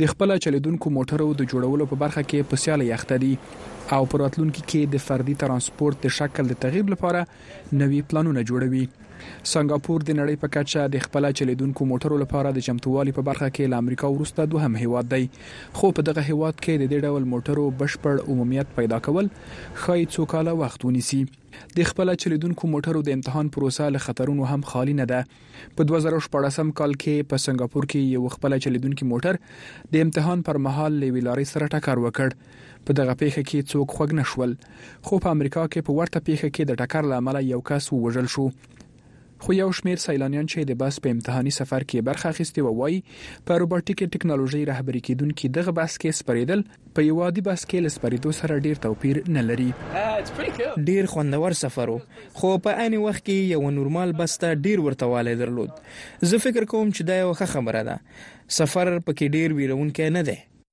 د خپله چلېدونکو موټرو د جوړولو په برخه کې په سیالۍ اخته دي او په راتلونکي کې د فردي ترانسپورت د شکل د تغییر لپاره نوي پلانونه جوړوي سنګاپور د نړۍ په کچه د خپله چلېدونکو موټرو لپاره د چمتووالي په برخه کې له امریکا وروسته دوهم هیواد دی خو په دغه هیواد کې د دې ډول موټرو بشپړ عمومیت پیدا کول ښایي څو کاله وخت ونیسي د خپله چلیدونکو موټرو د امتحان پروسه له خطرونو هم خالی نه ده. په دوه زره او شپاړسم کال کې په سنګاپور کې یو خپله چلیدونکي موټر د امتحان پر مهال له یوې لارۍ سره ټکر وکړ. په دغه پېښه کې څوک خوږ نه شول. خو په امریکا کې په ورته پېښه کې د ټکر له امله یو کس ووژل شو. خو یو شمېر سیلانیان چې د بس په امتحاني سفر کې یې برخه اخیستې وه وايي، په روباټیکې ټکنالوژۍ رهبري کېدونکي دغه بس کې سپرېدل په یوه عادي بس کې له سپرېدو سره ډېر توپیر نه لري. ډېر خوندور سفر و، خو په عین وخت کې یې یوه نورمال بس ته ډېر ورته والی درلود. زه فکر کوم چې دا یوه ښه خبره ده. سفر په کې ډېر وېروونکی نه دی.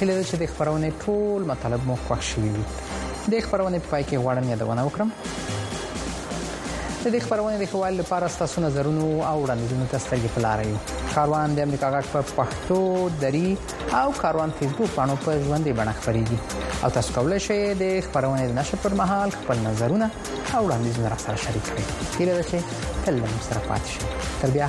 هیله ده چې د خبرونې ټول مطالب مو خوښ شوي وي د خبرونې په پای کې غواړم یادونه وکړم د دې خبرونې د خوال لپاره ستاسو نظرونو او وړاندیزونو ته سترګې په لار یو کاروان د امریکا غږ په پښتو دری او کاروان فیسبوک باندې په ژوندې بڼه خبريږي او تاسو کولای شئ د خبرونې د نشر پر مهال خپل نظرونه او وړاندیزونه را سره شریک کړئ هیله ده چې تل موږ سره پاتې شئ تر بیا